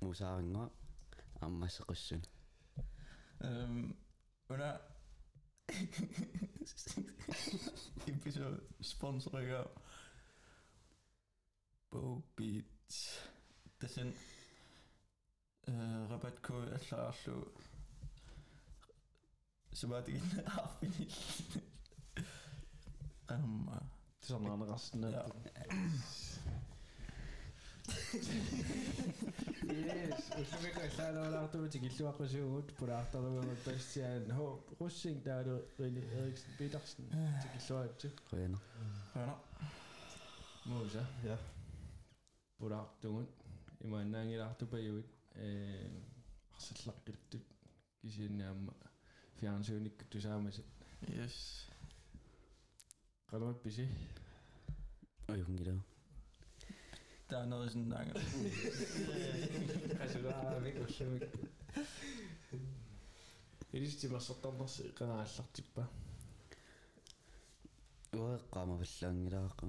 musaaringoa аммассеқуссун. Øhm, under episode sponsorer BowBeats. Tässä äh, rabatkode allаарlu subaatikin arpini. Um, Sådan resten af ja. Yes, usumiko saanoolaartumu tikilluaqqusugut pulaartorugut tassiaan ho russing taalu Rine Eriksen Petersen tikilluaratsu Røner. Hørner. muusa ja. Pulaartugut imaannaangilaartupajuit ee arsallaqqiltut kisiinnaamma fjernsyunikku tusaamasit Yes. qanuat pisi Ojungilo. Der er noget sådan der. qasulaavik ussumik илистимассартарнерси qanaallartippa Ueqqaamavallaangilaaqqa.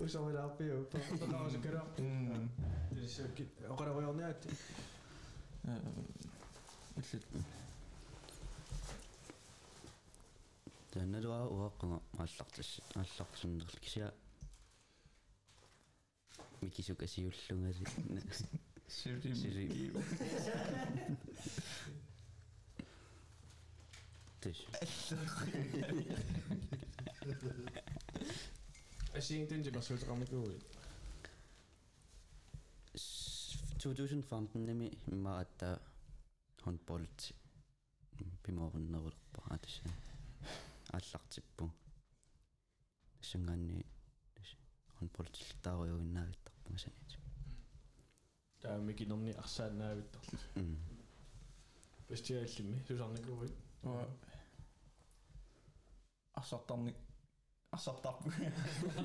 Usavelaapio pakkaus kerro. Siis okara voi on näytti. Illit. Tänneluaa uaqqanga аллартис аллартсуннерл кися микисукасиуллунгаси сири сири тэш аллаа Asington qiqarsuutaqarmikuuit 2015 nimi imma atta handballit pimorunnerulerpa atassan аллартиппу сунгаанни handballtiltaarujuginnaavittarpuma sanit таамикинерни арсаанаавиттарлу пестиааллимми сусарникууит арсартарник Saptap.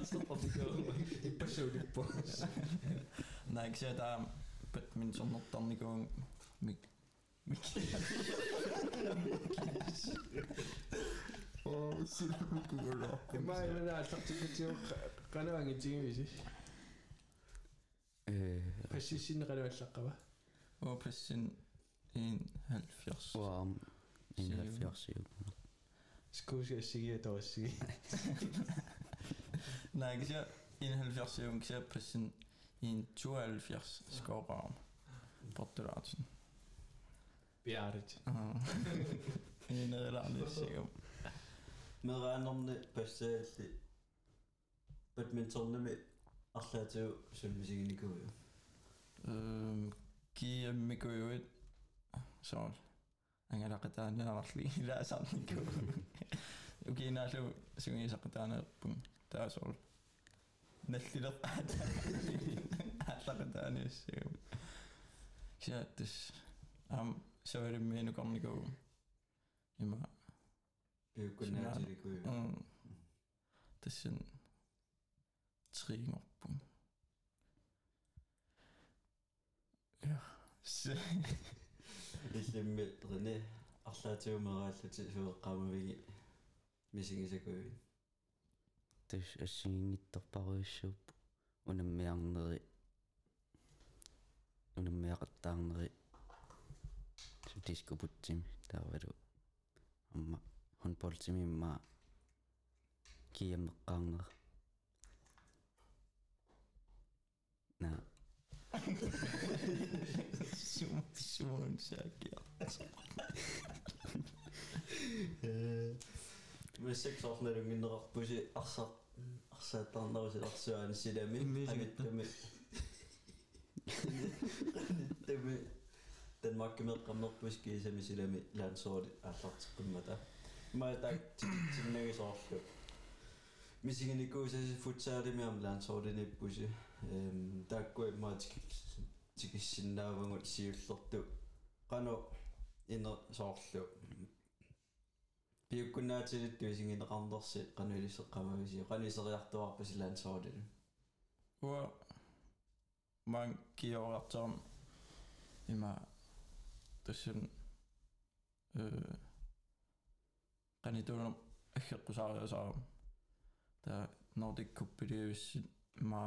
Saptap de persoonlijke post. Nee, ik zei daar, met mijn zon op dan gewoon. Oh, super cool. Maar inderdaad, dat is ik eh, Kan er wel een ding weet je. Precies in de reden uitslakken. Oh, precies in half jaar. In half jaar, ik. 스쿠시아시기에 더시 Nej, jeg kan sige, en 70 jeg kan på sin en 72 skorbarm. Bortdørelsen. Bjerdet. En eller anden sikker. Med randomne bedste badmintonne med Atletio, som musikken i går. Øhm, giver mig går jo. Sådan. Okay, nalu sungi saqataana pum. Taasol. Nallilert aalaqataani ssagum. Kiattis. Am savarimmiinu qarniku. Ima. piukkunnaatиликуйу Mm. Tassan. Triingorpum. Ja. Se. иллимми рини арлаатиумерааллати суеққамавиги мисигисакуи тэш ассигингитторпаруиссууп унаммиарнери унаммиақаттаарнери дископутсими таавалу амма håndboldtimi имма кияммеққаарнер на Simon Sjergier. Müzik sorunları minrak bu şey aksat aksatan da mesela aksiyonu silemi. Hangittemi. Hangittemi. Danmark med kamnak bu şey silemi silemi lansor aksat kılmada. Mä tak sinne sorunlu. Musiikin ikuisesti futsaari me on lansor ne bu şey. Takkoi matskiksi тикиссиннаавангут сиуллерту qanu iner sooрлу пиуккунаатилитту исигинеқарнерси qanulисеққамависи qanисериартуарпаси лаансоорилу уа ман киорартарм има тасsun э qanituunum аггеққусаариасаарам та Nordic Cup-илиуссит ма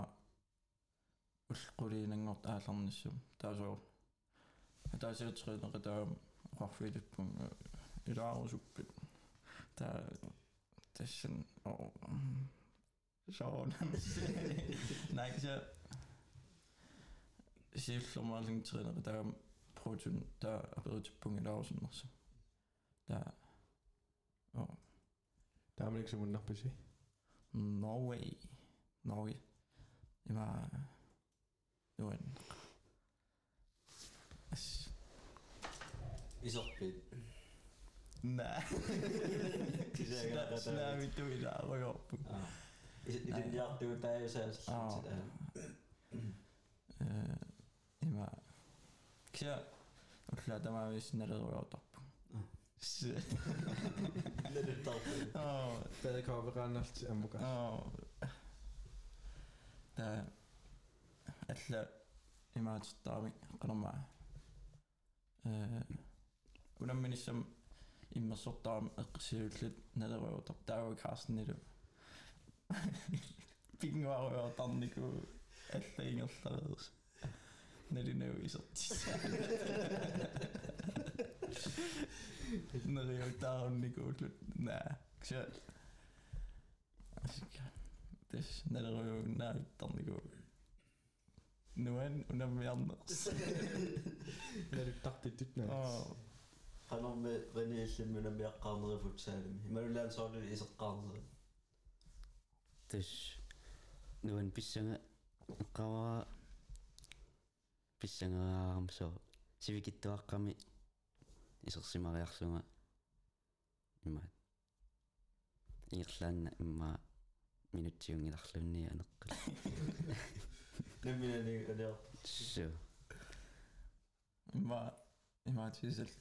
уллқулиинангорт ааларниссум таасоо таасиутеринеқатаам оқарфилиппун илаарусуппит та тасsun о шаон найкса сиуллермаалингтеринеқатаам протун nu er den. Ist auch Bild. Nein. Schnell mit du in der Augen ab. Niin jatkuu täysin sitä. En mä... Kyllä, kyllä tämä olisi näitä tulee tappu. Se. Näitä tappu. Tätä kaupan rannasta sen mukaan. Tää алла имаатертаами qanarmaa. Э унамминиссам иммерсортаам эққсиуллут налеруутар таава каарснилу. Пингуаруутарнику алла ингерлареерс. налинау исертис. Нериутаарникууллут наа. кся Тэс Noël, on a merde. لا الطاقة تتنا. قالوا غني يسمي لهم بها قانزة فوتسالم ما لا نصور لي يسق قانزة. تش نوان بيسنا قوا بيسنا غامسو سيفي كتوا قامي يسق سيما غيخسوما إما يغسلان إما من التيوني دخلوني أنقل Nu ben ik niet gedeeld. Zo. Maar, iemand is het.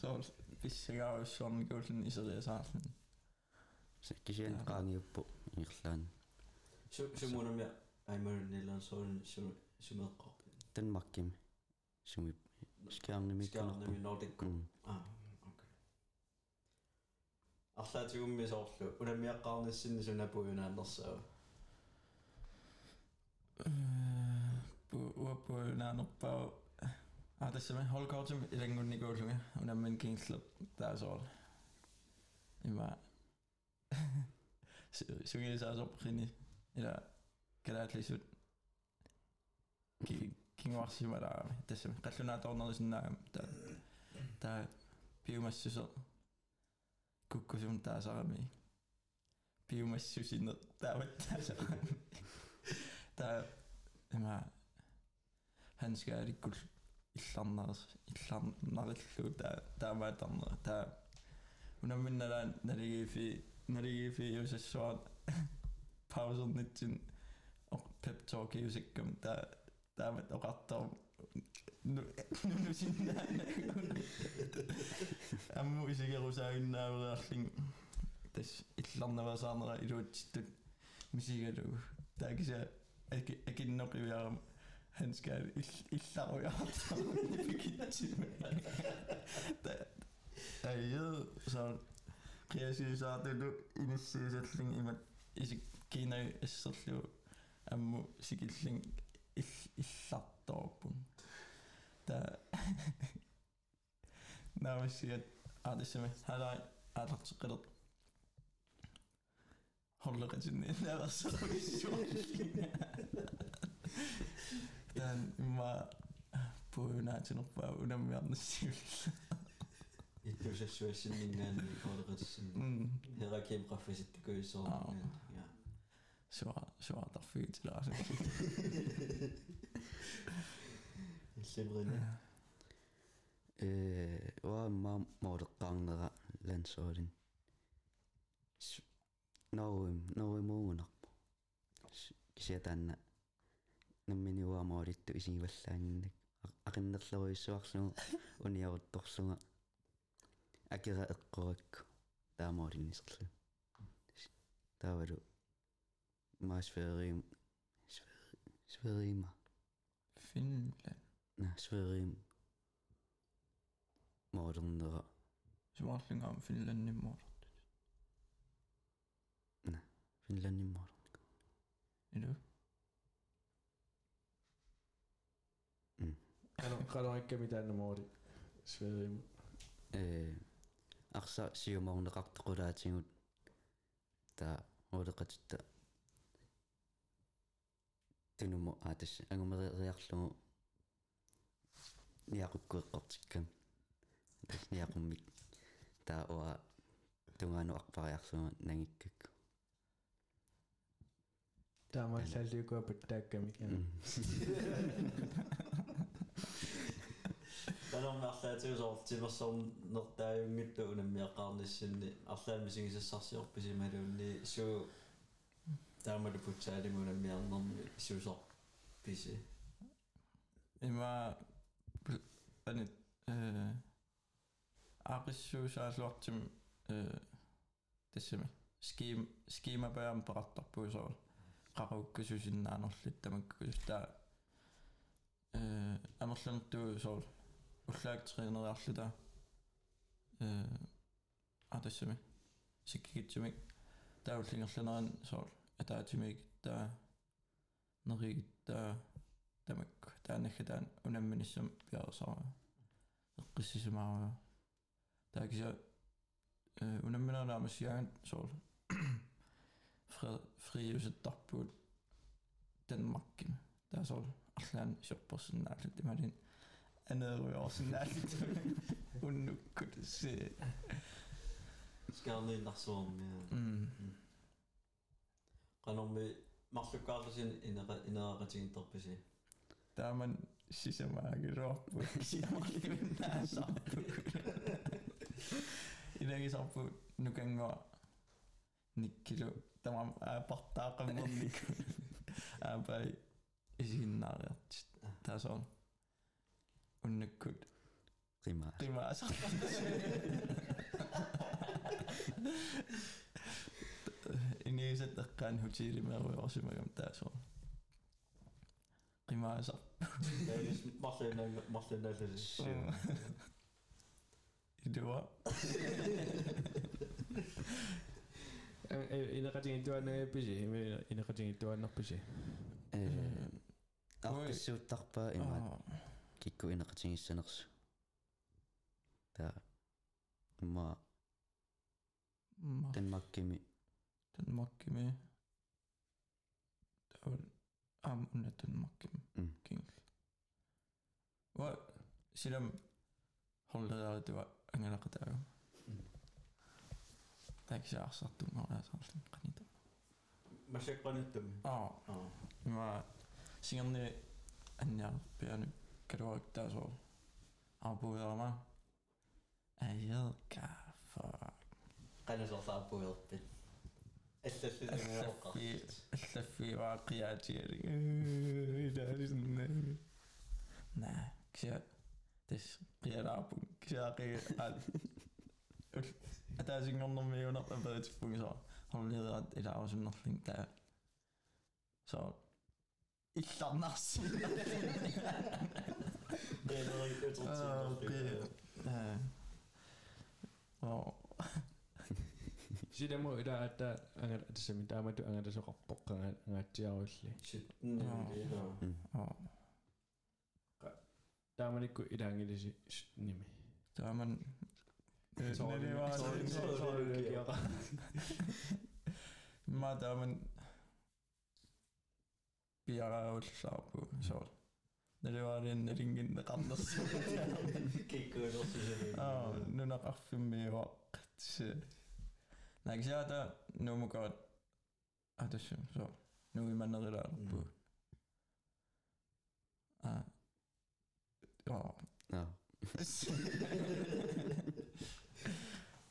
Zo, het. och sån gulden i sig safen. Säkert sen kan ju på Zo, Så så mår de jag Nederland så så så med kop. Den makim. Så vi skärmde mig niet. Skärmde mig Nordic. Ah, okej. Alla tog mig så. Och den meer kan sinne så när på ju zo. Bonaanopau. Tässä holkautum, etenkin niin kuin on nämmen kiinnostunut tässä olla. Niin mä... Sykin saa soprini. Ja kerätlisyyt. Kingvarsimme täällä. Tässä katsoin näitä tonnallisin näin. Tää piumassus on kukkusun tää saami. Piumassusin on tää on tää saami. Tää пиумассусинер таават таасарами та има ханскааликкул илларнерс илларнариллу та таамаатарнера та унамминналаан налигифи налигифи юсассуат паузернитсин ок пеп ток юсиккам та таамат оқартар нунусиннаана амму исигерусаагиннаавериарлин тас илларнавасаарнера илуутситтут мисигалугу таакиса agenda-beliau hensgair i llaw i ardal yn y gyntaf. Da, da yw, so, Kaya si sa ato do inisi sa tling imat isi kinay isalyo amu sikitling illatopun. Da Nawr si at adysimi. Halai, adatsu gydat kontrol recindiğinde rastladım. mä puhuin sinut uuden jännäsillä. Itse asiassa syössä niin näin, niin kohdassa. Herra kemkaffi sitten kyllä se on. Sua, sua tarvii sillä asiassa. Semmoinen. Öö, vaan mä muodot kangara lensoidin. Norwim, Norwimuunarpu. Kisiataanna nammini uamaulittu isigivallaanginnak aqinnerleruissuarsugu uniaruttorsuga akira eqqorakku таамаулиннисерлу таавалу маасфеерим сферима финлан на сферим моорнера сумарлингаам финланниммор Финландын морг. Юу? Мм. Кано кано эккеми таанна моори. Свеэм. Э арса сиумаунеқартеқулаатингут та олеқатта тинумо атас агумериарлугу ниақуккуэққортиккам тас ниақуммик таа уа тунгаануарпариарсума нагиккакку нагиккак таамааллааллиукуа паттаакками Таnommaarlaatiусоор тимерсорн нертааюнгитту унаммиаққарниссинни арлаами сигисассарсиорписималуунни суу таамалу путсаалиму унаммиарнэрми сусор писи Ima anit э aqissuusaalluartim э тассами ским скима баам парартарпуусоо qaruukkususиннаанорлит тамаккус таа э амерланертуу соо уллаактеринериарлута э а тассами сиккигитсумик тауллингерланеран соо атаатимик таа неригит таа тамакку таанахатаан унамминиссам пиарсаа эққиссисимаараа таакиса э унамминернаамассиаан соор friusettarpuut Danmarkkim tässä on Atlan shoppos näytit tämärin anerujous näytit unnukkut se Skandinasomia mm qanomi marlukkaarlusin inera ineraqatigin torpisi taaman sisamaagi rooppu sisamaqlimin taasarpu inagi sarpu nukangua Nikilo. Tamam apahtaa kaman Nikilo. Äpäi. Isin narjat. Täs on. On nykyt. Rimaa. Rimaa saattaa. Niin se takkaan hutsi rimaa voi osima, kun täs on. Rimaa saattaa. Ei siis masennäisesti. Idua. Ina ka tingin tuan de pisi. Ina ka tingin tuan na pisi. Arkisuuttarpa ima kikku ina ka tingissanersu. Ta ma Danmarkkimi. Danmarkkimi. Ta on am unna Danmarkkimi. King. Wa sinam holladaartua angalaqataagu textjaars dat doen oder sonst nicht. Man ser bara niet dem? Ja. ja. Men sen när jag började gråta så avbryter mig. Jag för... Kan du så avbryta? Nee, واقعة تيري نعم كشا تش Ik كشا al. Ada senyum memang nak berarti fungsi. Kalau lihat ada awak sunnah ting dah. So iktar nasi. Det är nog inte så Oh. Sida mo ida ata angat ata sami tama tu angat ata kapok angat angat ciao sli. Shit. Oh. Tama liku ida angat isi nimi. Tama punkt træner i dag. Der og ret fyrt i punkt. Det er der også ikke. qana qanaruppagun sunguisaaso nutaa Pitää pois kaasol. Atessa am sol. Pani sillä tänään pitää nam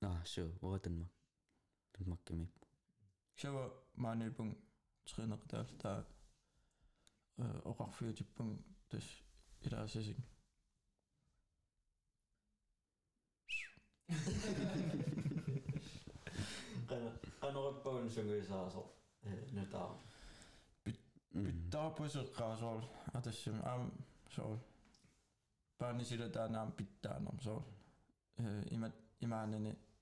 Na heb bhá mak mé. Se maanpung trinner daar orfiúpung dus i sising. Qanort pawn sunguisaasor nutaa. Pittaapusuqqaasuarl atassum aam sool. Paani sila taanaam pittaanorm sool. Imat imaanani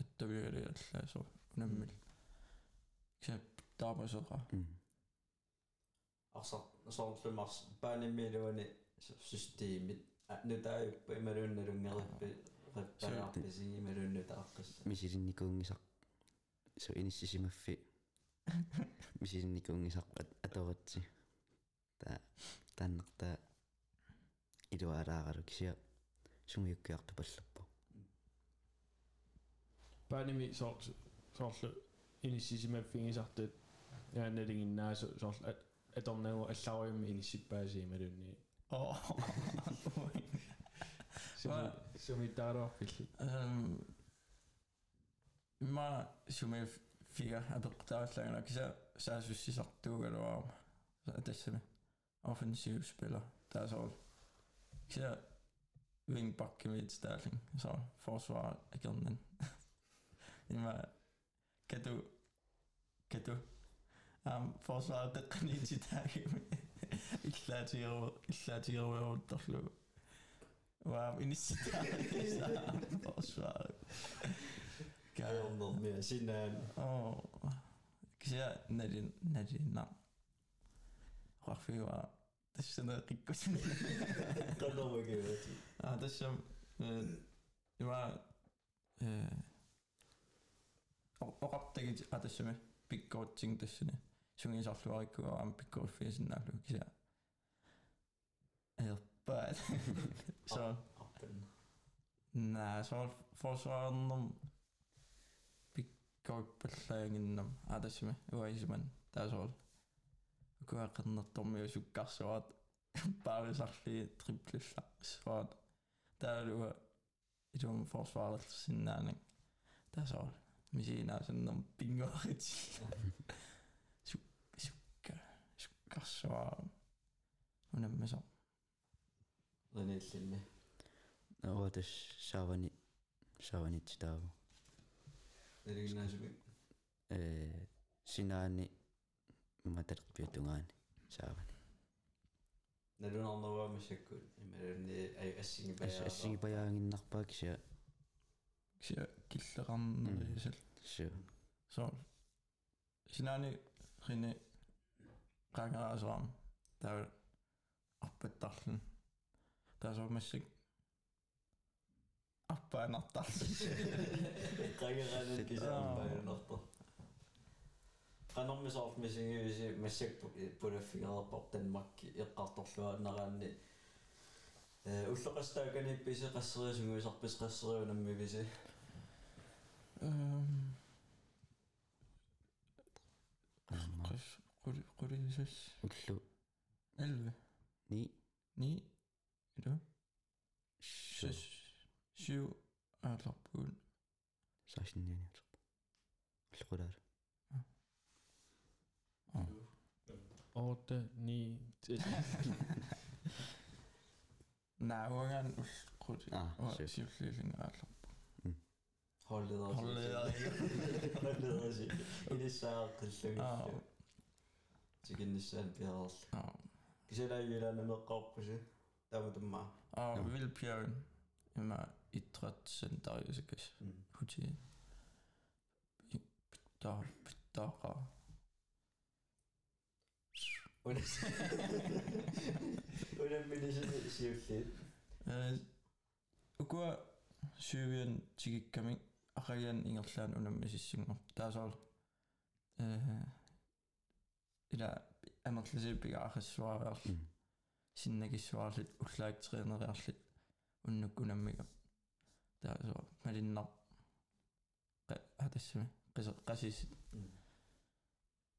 että vielä että så nemmel se taapasora mm арсар соорлумарс пааниммилуани системит нутааюппа ималуунналунгериппи реппалаарписи ималууннутааққасса мисилинникуунгисақ су иниссисимаффи мисилинникуунгисақ аторатси та тааннартаа илуалааралу кися сунгиуккиарту паллаппо Paanimi soorlu soorlu inissisimaffingisartut яаналигиннаа соорл аторнагу алларуйумми иниссиппаасиималунни åh суми суми таарорфилли ma sume fia apeqtaarlagana kisa saasussisartuugaluarma tassami offensiv spiller der er så kisa wingback med Sterling. Så forsvar igen Ima kan du? Kan du? Um, forsvaret teqniititaagi illaatigeru illaatigeru uttarlu waa inissitaa forsvaret? Kajonnermia sinään Åh, ksia nari nari na. Rafiwa. Tässä on rikkus. qanermagiuati Ah, tässä on Ima Oqartagit atassami pikkootting tassani. Sungin sarluarikkua am pikkooffiisinnalu kisia. Erpaat. Så arpan Nej, så forsvarernum pikkoippallaanginnam aatassimi uaisiman taasol kueqernertormiu sukkarsuat paarisarlii triplullarqissuat taalua ilum forsvaarlersinnaanak tasaol misiinaasannerm pingoaritsi suk sukka sukkarsuaa unammasor Rinillinni. Ootas saavani saavanit taavo. Eriginäisyyvi. Sinaani иматертпиутунгаани саавани налунарнава мисаккут ималунни ай ассинги паяа ассинги паяангиннарпаа кися кися киллеқарнерисал су со синани хине qaageraasvaam taa arpattarlun taasoomassik арпаанартарлун qaageraasut kisaampaanartar qangeranat kisaampaajunerta qanermisoorf misingivisi massakpu pulaffigererpor tanmakki eqqartorluaaneraanni э уллоқастааганиипписи qasseriasunguisarpis qasseriunammivisi ehm qis quli qulisas уллу 11 ни 9 ilu су 7 aallarpuun саашиннианиутерпа уллукулаала 8 9 Nej, uangan ullqut. Ah, Og sødt. siullillingaalla. Holdleder. Holdleder, ikke? Holdleder sig. I det sær qillung. Ah. Tikinnissan piarall. Ah. Kisela yulana meqqarpusi. Tamutumma. Og vilpjørn. Ima idræt centeriusikas. Huti. Pittar, pittara. Una minisen siullit. Э ukua syyvien tikikkami aqayan ingerlaan unammisissingor taasor ila amerlasipigaarrissuariarlu Mm. sinnakissuarlit ullaaktriineriarlit unnukkunammiga taasor malinnar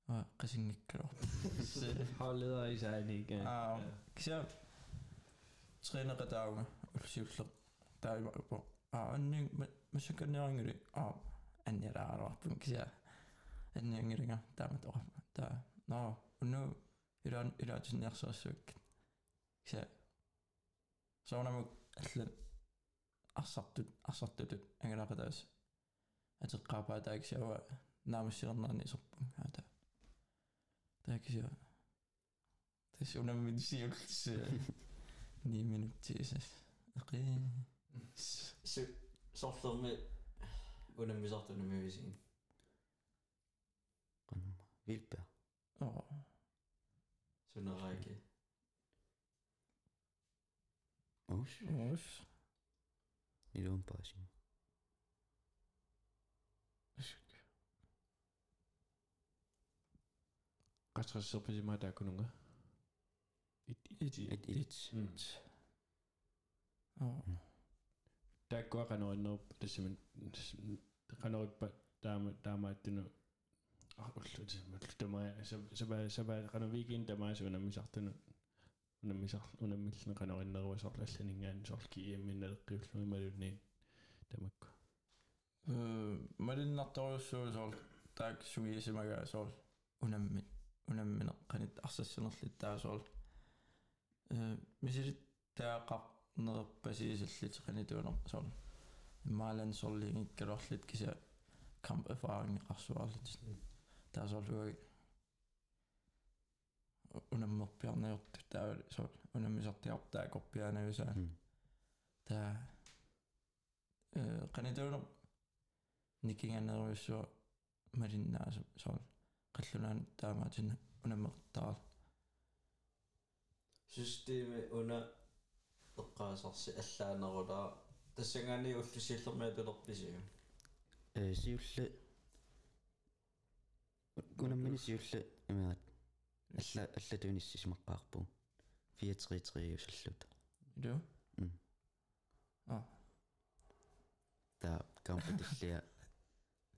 hatassami qisa qasis og qisingikkalor Holdleder i sig ikke. Ah, kisa trænerdauge ulsiulleq taaimarupo ah anning masakannerianguli ah annialaararpun kisa anniangiliga taamat ora ta no unnu ilan ilaatinersersuak kisa soonamuk allan арсартут арсартутут dus ja. Het is zo naar mijn cirkels. Niet meer op Jezus. Oké. Zo, met. Hoe naar de muur zien. Een. Oh. Zo naar Rijke. oh oh Niet pas. konsentrasi pertama ada aku nunggu. It it it it. Hmm. Oh. Takku akan ono desimen kan ono dama dama tino. Ah, ullut dama sabay sabay kan weekend dama sabay namin sa tino. Namin sa namin sa kan ono naro sa lasin ngan sa kiyemin na kiflo maludin dama ko. Malin natawso sa tak sumiyesimagaso unammin унаммине qanit арсассанерлит таасоор э мисилит таақарнерпасиисаллит qanituuner соор имаалан сорлингиккалорлит кися камп erfaring таасоорлуги унаммерпиарнаёрту таа соор унаммисартиартаа корпианависаа Mm. таа э qanituuner никинганеруйуссуа малиннаасу соор qallunaani taamaatina unamertaar systeemi una eqqaasarsi allaanerulaa тассангаани уллусииллэрмиа пилерписиу э сиулла гунаммини сиулла имаат. Алла алла туниссис маққаарпу 433 юсаллут илу м а. Та компетиллиа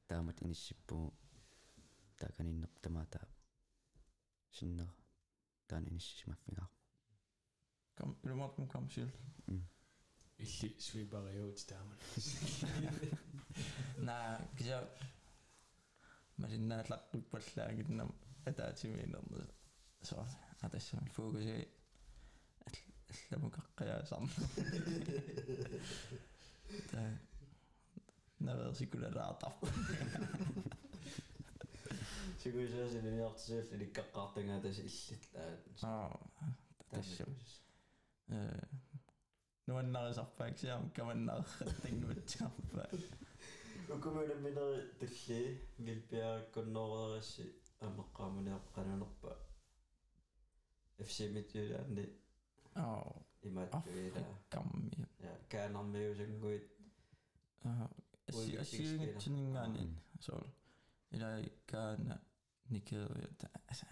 таамат иниссиппу тааканиннер тамаата синнер таан иниссисимаффигаа кам илумаатум кам сил илли свипариут тааман на кися малиннаалларпаллаагиннам атаатимиинернэ со атассам фокуси алламукаққиаасарна та наверсикулалаартар Сигуисаасилиниартисиулли ликкаққартангаа тас иллитлаа. аа тассам э нуаннарисарпааксиам каманнаарраттангнуатсаарпаа Ukkumuna mineri tulli vilpiarikkunnoorerassi амеққаамунеэққанунерпа FC-midtjyllanni аа имааттуила камми ja kaanarmiusangguit аа Nigeria, altså,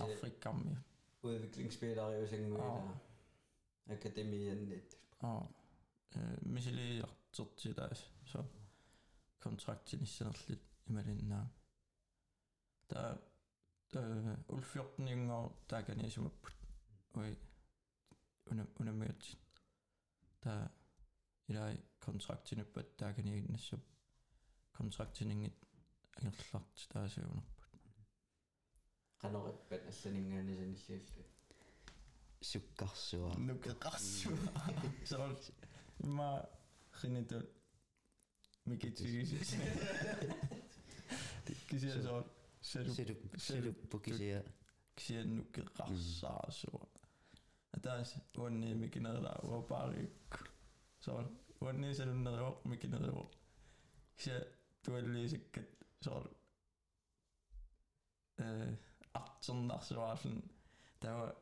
Afrikami. Udviklingsspillere i Singapore. Akademien net. Ja. Misili jartorti taas. So kontraktinisserlit imalinnaa. Tää ulfjortningo taakani sumapput. Oi una una miet. Tää ilai kontraktinuppat taakani innassup. Kontraktinin agerlart taasuunaq qanorippat алланингааnisanissiullu sukkarsua нукеқарсуа соор има хиниту микитсигис кися соор селу selup seluppu kisia кisia нукеқарсаасуа атаас уанни микинерла уапаариук соор уанни селуннериоқ микинериоқ кися туаллиисаккат соор э hardt sånn der. Så var sånn Det var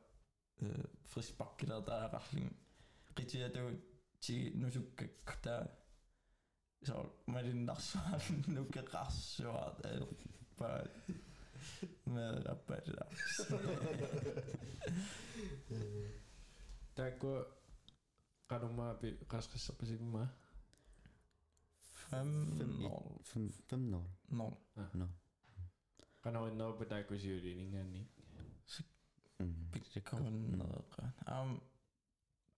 uh, frisk bakke der. Det er virkelig Riktig, det var ikke noe som det, Så med den der så er det noe rass og det er bare Med rappet der. Der går ret meget rask rappet ikke med. 5-0. 5-0. 0. 0. Panoorin daw po tayo ko si Uri, nga ni. Pwede ka ko na ka. Am,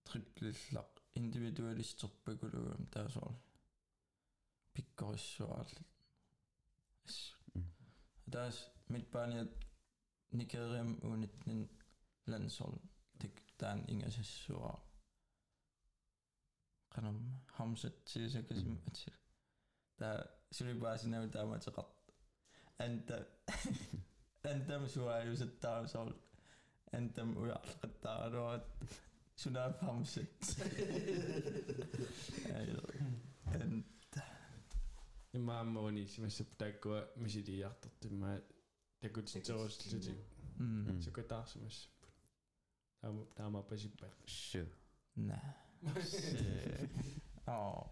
triklillak, individualisterpaguluam taasol. Pikkorissuarl. Taas, mit panjat, nikeriam unitnin lansol, tik taan ingasissuar. Kanam, hamset siisakasim atil. Tää, sylipaasin näytää maitsaqat. Entä, انت مش واعي وش تعمل انت ويعرف التعارض شنو افهم شيء انت ما موني مش بتاكو مش دي يخطط ما تاكو تشوش تجي شكو تعرف مش تعمل تعمل بجيبك شو نعم اه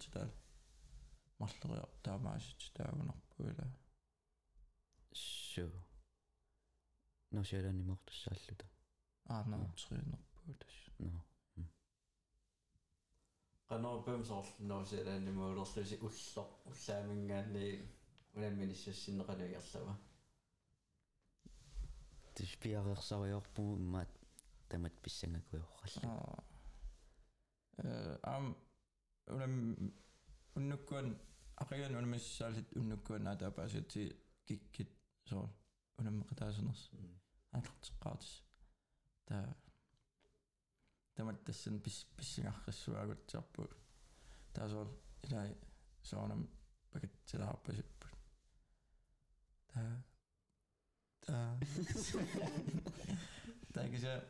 til der маллериа таамаасит таагунарпуила sure no sherani mortussaalluta аана тринерпуутас no qanорпамсоорлунерусилаанимуулерлуси улло уллаамингаанни унамминиссассиннеқалуиарлава tispiarersariorpumu immaat tamat pissangakuiorrallu аа э ам унам уннуккуан ақиан унамиссаалит уннуккуан аатаапаасити киккит соо унаммеқатаасернерс аалертеққаатис та тамат тассан пис писсингаррассуагутсиарпу таасоор илай соонам пакатсилаарпасиппут Ah. Dankeschön.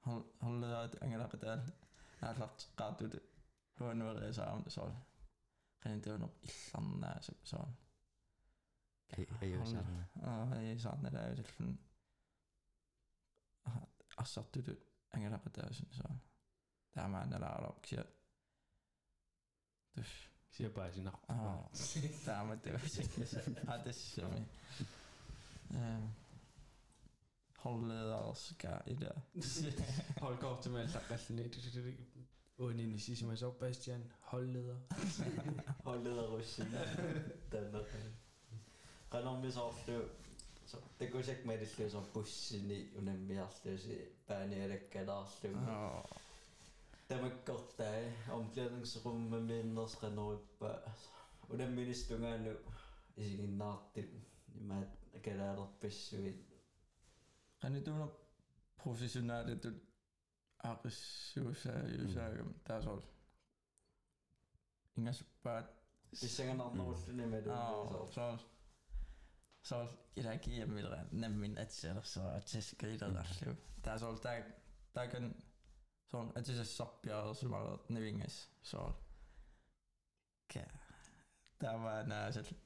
Hallo, Angela Bedell. Hän lapsi kaatui luonnolle saa, mutta se oli. Hän ei ole illan nää, se on. Ei, ei ole saanut. Ei saanut täysin. Assat tyty Angela Bedell, se on. Tämä on näillä aloksia. Tush siirpäisin nappaa. Tämä mä tyysin. Adessa me. Holledarska idea. Hold godt til mig, der er sådan Uden en i sidste mig så, Bastian, holdleder. holdleder Rusina. Danmark. Renom vi så ofte, så det kunne sikkert med det slå som bussen i, og nemlig at slå sig, bare nede, der gælder at slå. Tavagotai omklædningsrummet mindres renorbørs. Udah minis tungan nu. Isigin natin. Mä keräällä pessuin. Ani tuona professionaalit aggressiivissa ja tasolla. Inga suppaat. Pissäkän on noussut nimen. Joo, se on jotakin ja millä nämmin at se on etsiä skriitellä. Tässä on tää, tää kun versuutaisussa. Ah. Oh. Så som Champions League. det er det er Nej, ikke siger.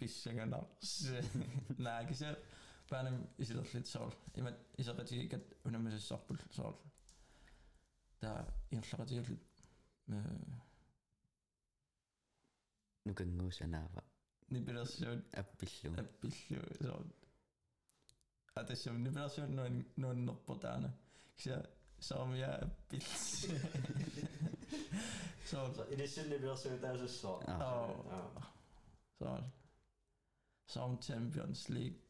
Rigtig det var nok. Der var i sådan nogen nogen så så det er ikke nat ingen land i besvar mig. Der. Uh. Se jäämme kyllä taas. Muodokkaaslisidu. Mm. Kasnien muodottaa tuo joo sitten markkinoilla. Åh, fantastisk. Kisim.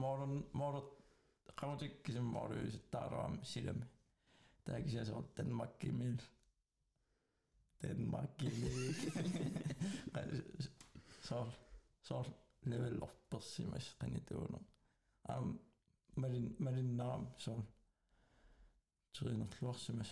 ma arvan, ma arvan, raamatukese ma rööset arvamist hiljem. ta rääkis ühesõnaga Denmarki meel. Denmarki meel. saab, saab level up passimist nii tõuna. ma olin, ma olin naam seal. sõnad loosimas.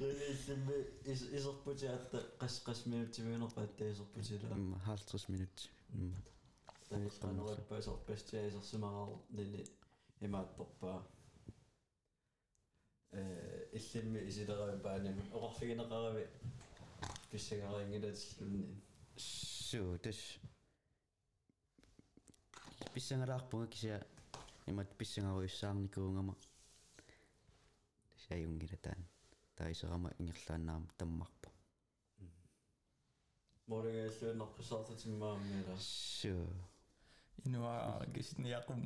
Яниллимми ис исерпутиатта қасқас минуттиминерпаатта исерпутила. Хаалтрис минут. Танилтанерпаасерпастиа исерсимаарал нини имаатторпаа. Э иллимми исилерави паанами оқарфигинеқарави писсагарингилатиллунни. Суу тас. Писсангалаарпуга кися имат писсангаруйссаарникуунгама сааюнгилатаан таисерама ингерлаанаарам таммарпу моргааллуунерпусаартатиммааммила суу инуа гисниакум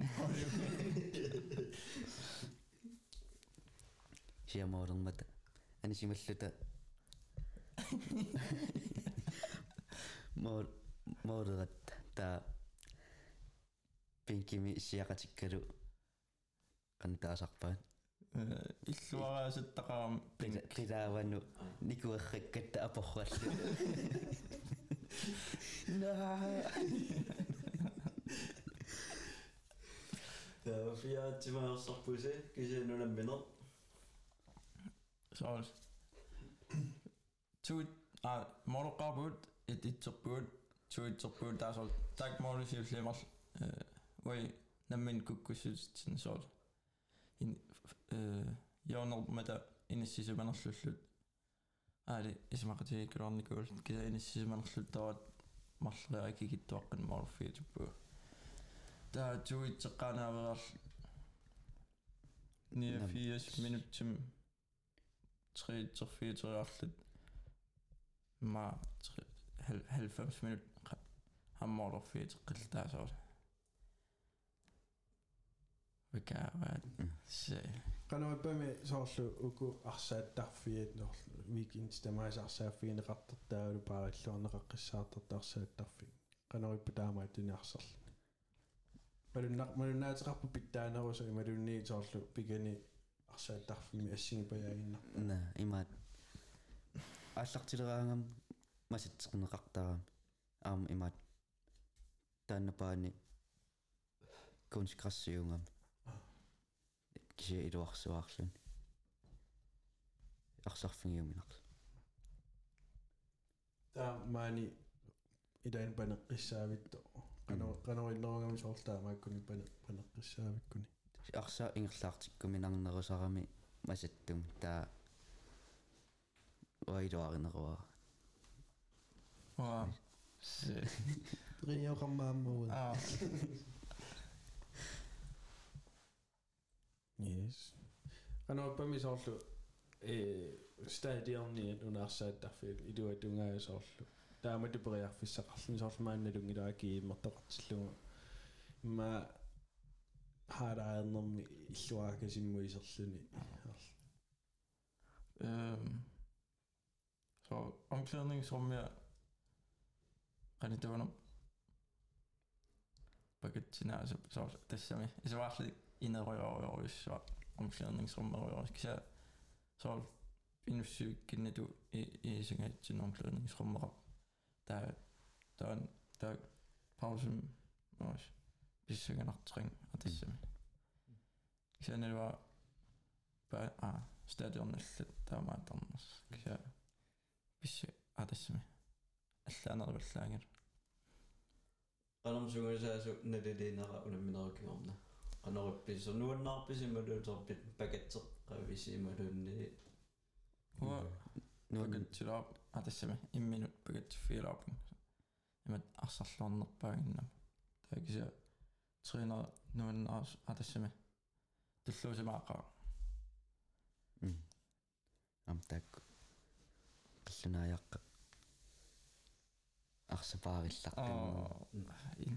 сиамаолермата анисималлута мор моррат та. Пинкими сиакатиккалу канитаасарпаат fiaatimaersarpusi kisinunamminer. Så tu a morqarbut et itserput tu itserput der så tak morlu sivlemmer øh voi nammin kukkussutsin så in øh jornal med der inissisimanerlullut аали исмақатигиккуларникуул киса иниссисиманерлуттарат марлеакигиттуаққан морфиитуппу таа туитсеққанааверал 89 минуттим 3-4 арлут ма 90 минут хаммоорфиитеққилтаасоор mikaavaat se qanoippami soorlu uku arsaattarfiat nor weekends tamais arsaaffigineqartartaalu paaralluarneqaqqissaartartaarsaattarfi qanoippa taamaat tuniarsarlu malunna malunnaatiqarpu pittaanerusa imalunni soorlu pikani арсааттарфими ассигипаяагинна на имаат. Аллартилераангам масатсеқнеқартарам аама имаат. Тааннапаани конскрассиунгам киси илуарсуаарлун арсарфингиуминарл та мани идан панеққиссаавитто канао канаоиллерунгами соорлтаа мааккуни пане панеққиссаавиккуни арса ингерлаартиккуми нарнерусарами масаттум таа уайлуаринеруа аа се дринио каммааммуу аа. Yes. Ano ba mi sollu e stadionni un arsad afil i dwi wedi wnga sollu. Da ma dwi bwri afis ac allan sollu mae'n nid wngi dag i motorallw. Ma har aelnom illwag ys i mwy sollu ni. Um, så omklädningsrum jag kan inte vara någon. Paket sinä se on tässä me. Se vahti var ja, ah og der var der skal bis ah det sim allana vallaanger qanamsungasaasu naliliinera unamminerukingorna qanorippiso nuannarpisimmaluuterpit pakatseqqavisimaluunni Hvor Nu paket til op, og det simpelthen en minut paket til fire op. Jamen, og så slår den анериппис нуаннаарпис ималуутер пакатсеқ қависи ималуунни уа нуагатсилаап атассама имминут пакатсиффиилаап имат арсарлуарнерпаагиннам таакиса 300 нуаннаарс атассама туллуусимаақаа м амтак пиллунаяаққа арсапаариллаққин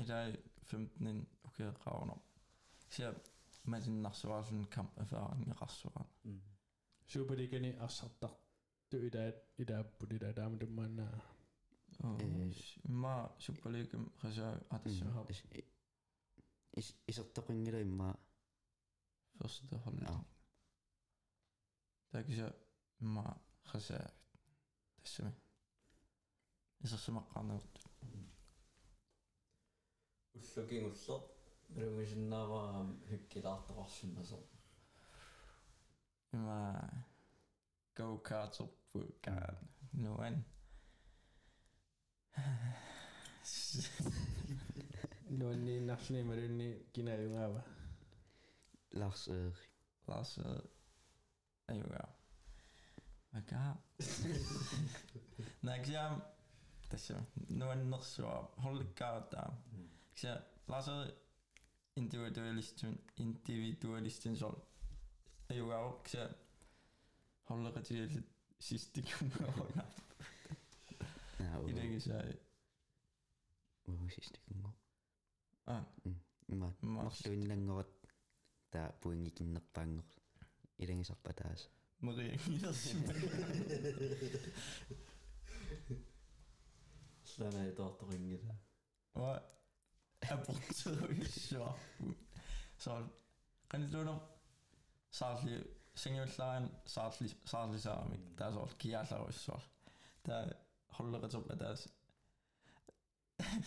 илай 15 Raum om. Sier, mätin narsuarsun kam erfaring rassuar. Super det kan ikke asattar. Du i dag i dag på det der der med man. Ma super det kan resa at det så. Is is at det ingen i ma. Første hånd. Ja. Der kan jeg ma resa. Det så. Is så zo ullor. Рогожина ва хуккилаартоқарсимасо. Има go-kartsorpu kaan nuan. Nuanni narsni marunni kinarungaava. Lars Erik. Lars Erik. Ajungaa. nog zo Tässä. Nuan norsua. Hollikkaa tää. Lars lasse individualisten, individualisten som jõuab see olla sellised siis digimaailma kuidagi see või siis digimaailma ah. ma ma tunnen et ta puingi kinni pannud idengi saab pädas ma tunnen kindlasti Lähme tohtoringile Erprobungswirtschaft. Soll. Rennitlunum. Saatli singiullain saatli saatli saami. Tää sol kialaus sol. Tää holleret op tää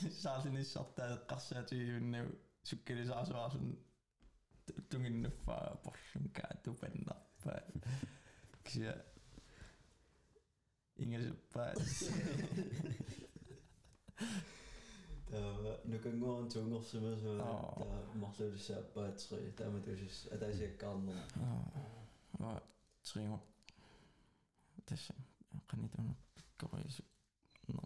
saatli ni saattaa kassaa tyyynne sukkeli saa saa sun tungin for porsun käätu penna. Kysyä Engelsk päät. nukung an tungur sima sima da marlu disa ba tri da ma dusis a da kan kanna ik tri ngo dasa qani ik kora isu no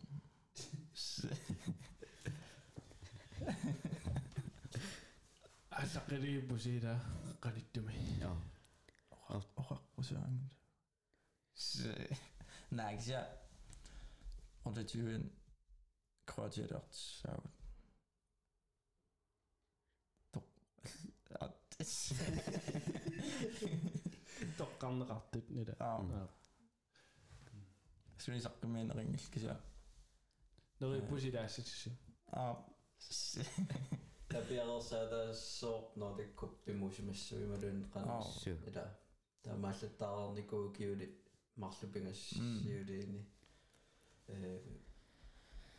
asaqiriippu ik qanittumi oqaqqusaangil naaksia qulatuin Croatiadartsaut. Tokkan rattit niitä. Aa. Se oli sakka meidän ringilki siellä. No oli pusi tässä siis. Aa. Läpi alussa ja tässä on noita kuppimuusimissa ymmärryn kanssa. Tämä mä sitten täällä on niinku kiudi mahlipingas siudiini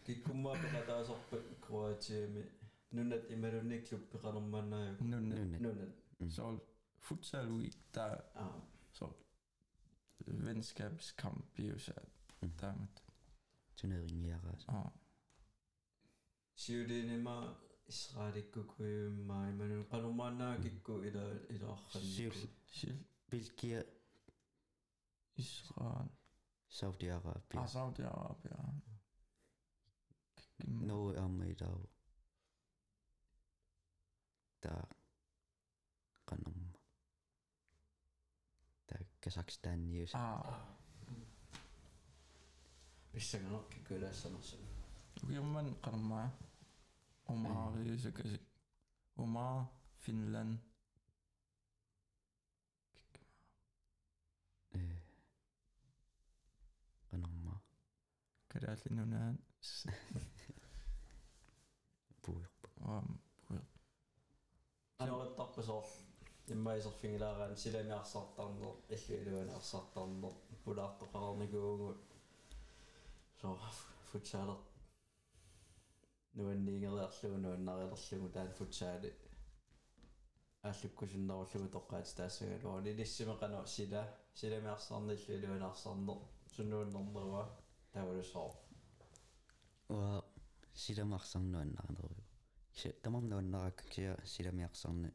kikkummaappeqataasuarpa Kroatiami nunat imalunni klub peqanermannaaju nunat nunat mm. så futsal ui der ah. så venskabskamp i USA der med turnering altså. ah. i Aras ja Sjødinema Israelikkukuimma imalun qanermannaakikku ila ilaarranni Sjøl Belgia Israel. Saudi-Arabia Ah Saudi-Arabia киккулаассанерсу okay man kan mig Omar så kan jeg Omar Finland Øh. Kanum. kan det altid nu nær Bujur. og um анериттарпасоор иммаисерфигилаарaan силаниарсартарнер иллуилуаниарсартарнер пулаартоқарнигуугу со футсаалер нуанниингериарлугу нуаннарилерлугу таан футсаали ааллуккусуннаруллугу тоққаати таассагалуа нилиссимеқано сила силамиарсарни иллуилуаниарсарнер суннууннэрнеруа тавалусоо уа silamaqsarnuannarineriu tamarnaannarakksia silamiaqsarni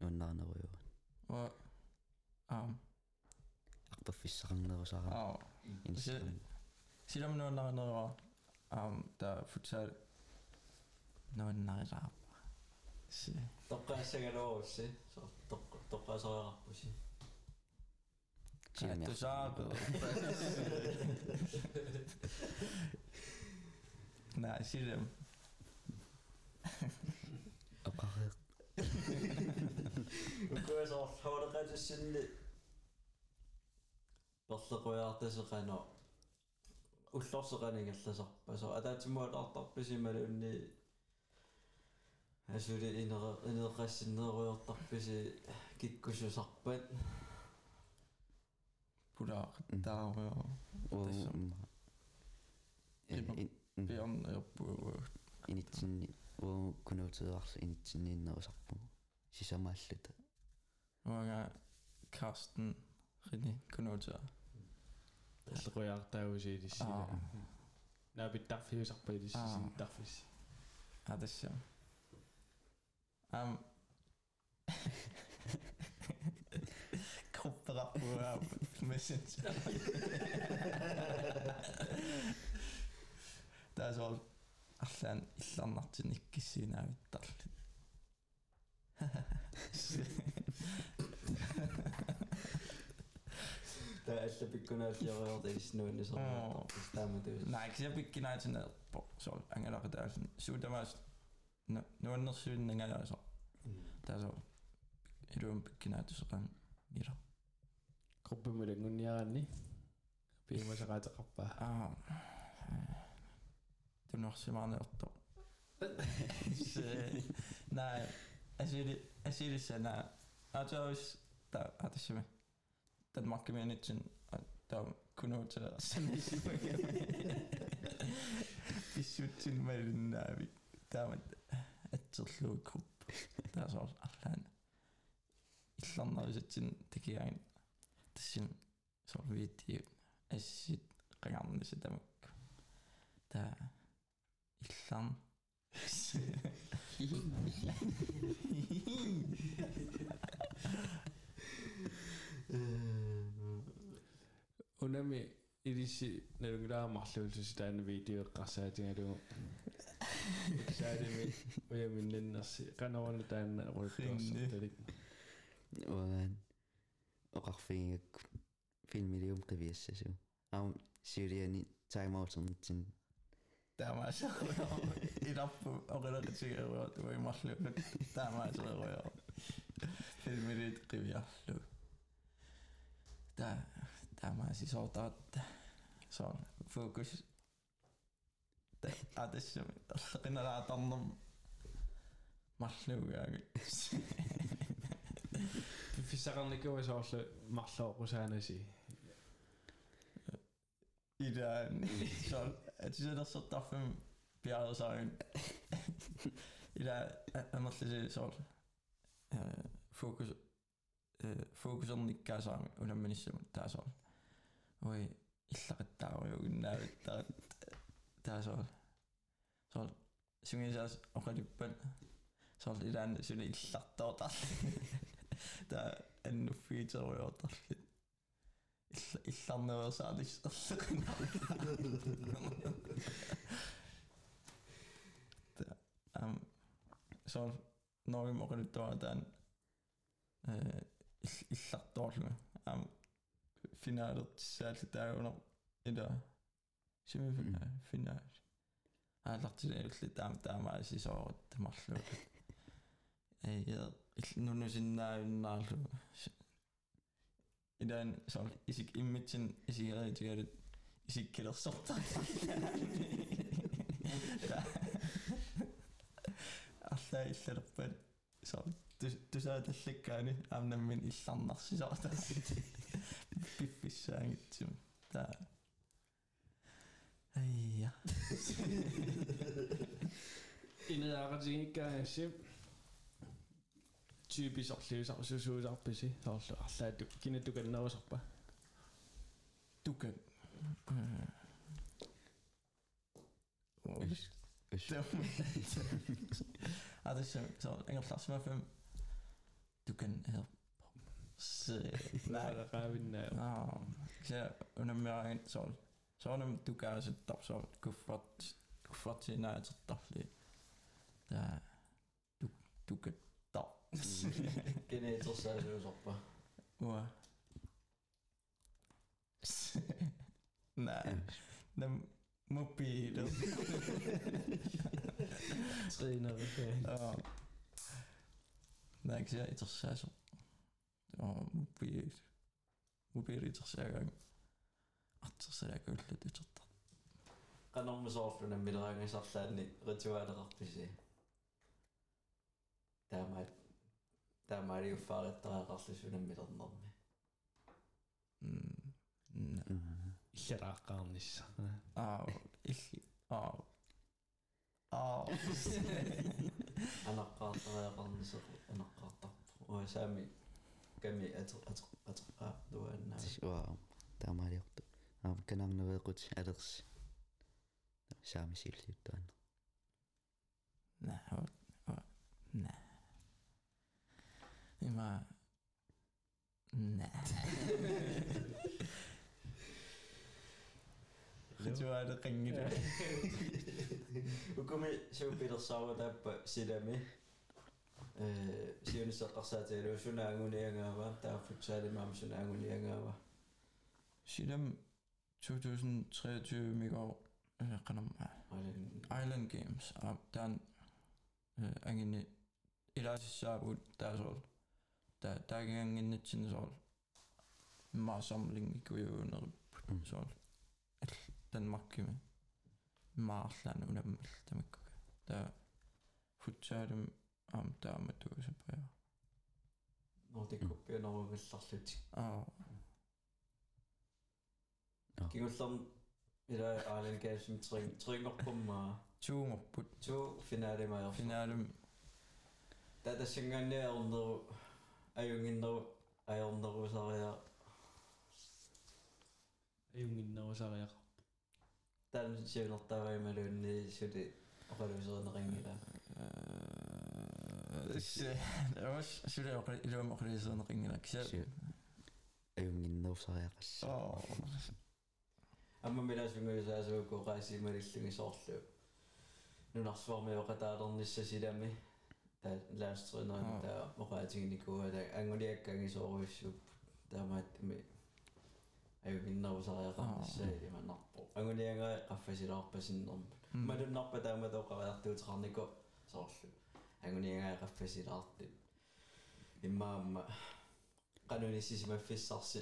nuannarineriu wa aam arpaffissaqarnerusara aa silamnuannarineriu aam ta futsal nuannarisaarpa si. Toqqaassagaluusi so toqqa toqqaasoreaqarpusi silamiaqsarnerusara со тоққ тоққаасариарпуси тусаапе Nej, силам апареэ укуасоор хаулекатуссинни перлеқуяартасеқано уллорсеқанигалласарпасо атаатимуалаартарписималуунни асули инере инеқассиннеруйортарписи киккусусарпат пулаа тааруйо уу Тассам. пиарна ерпуу э, инитсинни уу кунуутеэрс инитсиннииннерусарпу сисамааллута уага карстен рини кунуутеа таллекуяартаагусиилиссила наапиттарфиусарпаилиссисин тарфис атасса ам. Kopper på messenger tää on allan illanartinikki sinavittarlit tässä pikkunäyttöjä oltiin sinun, niin se on toppis tämmötyys. Näin, se pikkinäytön, se on engelaka täysin. Suutamais, no on synnin ja mm. Tässä on hirveän pikkinäytös on mira. Koppi muiden kunniaani. Piimässä kaita kappaa. genoeg maanden op top. dus, eh, nou, en jullie, en jullie zijn, nou, als je eens, daar hadden ze me. Dat maakt me niet een, dan kunnen we het als een beetje vergeten. Dus we zijn met een navi, daar met het tot leuk op. Daar zoals alleen. Island is het een te klein. Het is een, zoals weet je, het is het, gaan is het dan ook. Daar. Иллам. Унами ириши нэрнграа марлуулсус таана видео иккарсаатингалугу саалими уяминнэрси канавана таана руйттуарсарталик уан оқарфингак фильмилиум қивиассасу аам сиулиани тайм аутэрнитсин иларпу оқилақитигеруйо туимарлу таамаасеруйо филмилит қивиарлу та таамааси соотаат со фокус та адэссами тарлеқиналаатарнер марлуугааги фиссақарникуасоорлу марлоорусаанаси Ida så at det der så der fem bjerget så tidak sotafim piahdusaarin. Ila amallisi sool. Focus focus on ikka saami unamminissa tää sool. Oi illaqittaa jokin näyttää tää sool. Sool syngin saas oqalippan. Sool ilan syni illartoota. Tää ennu feature jotar. İrlanda ve sadece se on Norge mogen nyt tuoda tämän illattorne. Finaalit säästi täällä on idä. Se me finaalit. Hän lähti sen yksi tämän tämän siis on ottamassa. Ei, ja nyt sinä näin näin. dann sage ich, ich Imagine, ich werde, ich Krasota. Alla illerpen saab, ta saad lõkkani, anna mind islannasse saada. Pippisse ainult siin, ta. ei jah. Ine jagas ikka hästi айя инеаратигиккааси тyypisarliusar susuusarpisi соорлу арлаату кинатуканнерусарпа тука Øs. Øs. Ah, det er så engelsk med fem. Du kan help. Så, nej. qavinna Ah, så under mere en så så er det du kan så top så kuffert kuffert til nej så dårligt. Der du du kan Che ne tosta se lo soppa. Uè. Nej, den mobilen. Tränare. Ja. Nee, ik zei als zes oh, op. Ja, mobiel. Mobiel toch zeggen. Att så där gulligt is dat. Kan om så för den middagen dat att den ritualer att zien. ser. Tämä ei ole fäärittävää rasisyyden mitatnamme. Illeraaqqaarnissa. Aa, illi. Aa. Aa. Anaqqaartariaqarnissa anaqqaartarpu. Oi Sami kami at at at duanna. Wow. Tämä ei ole. Am kanang navequt alersi. Sami silti tuanna. Nah, nah. immer, nein. Goed zo uit, det ging niet. Hoe kom je zo bij dat zou dat zit er mee? Zie je dus dat als dat er zo'n aangoen in gaan wat, daar voelt zij de mam zo'n aangoen in gaan wat. Zie hem 2023 mega Island Games, dan angene, eller så så ud så taagangin sinasol maasamling ikujuuner Mm. sol Danmarkime maarlan unammal tamikkuga ta futsaalum am taamatuusapaa нортиккуппианерунгалларлутик aa кигуллерм ила аален каасим трин трингорпуммаа tuumorput ту финаалимаер finaalum татассангаанниаернеру аюнгиннеру ajunginneru ajornerusariaq ajunginnerusariaq taam siulertavaimaluunni suli oqaluusereneringila Ros suli iluam oqaluusereneringila kisa ajunginnerusariaqas amma milasunguyusaasuukku qaasimalillugi soorlu nunarsuarmi oqataalernissa silami силами та лаастринерин Аа. таа оқаатигникуала ангулиаккангисооруиссуп таамааттми аюгиннерусариақарнissaи иманнарпо ангулиангаа qaffасилаарпасиннерма малуннарпа тааматоқариартуутеқарнику соорлу ангулиангаа qaffасилаартит иммаамма qanunissisimaffissarsi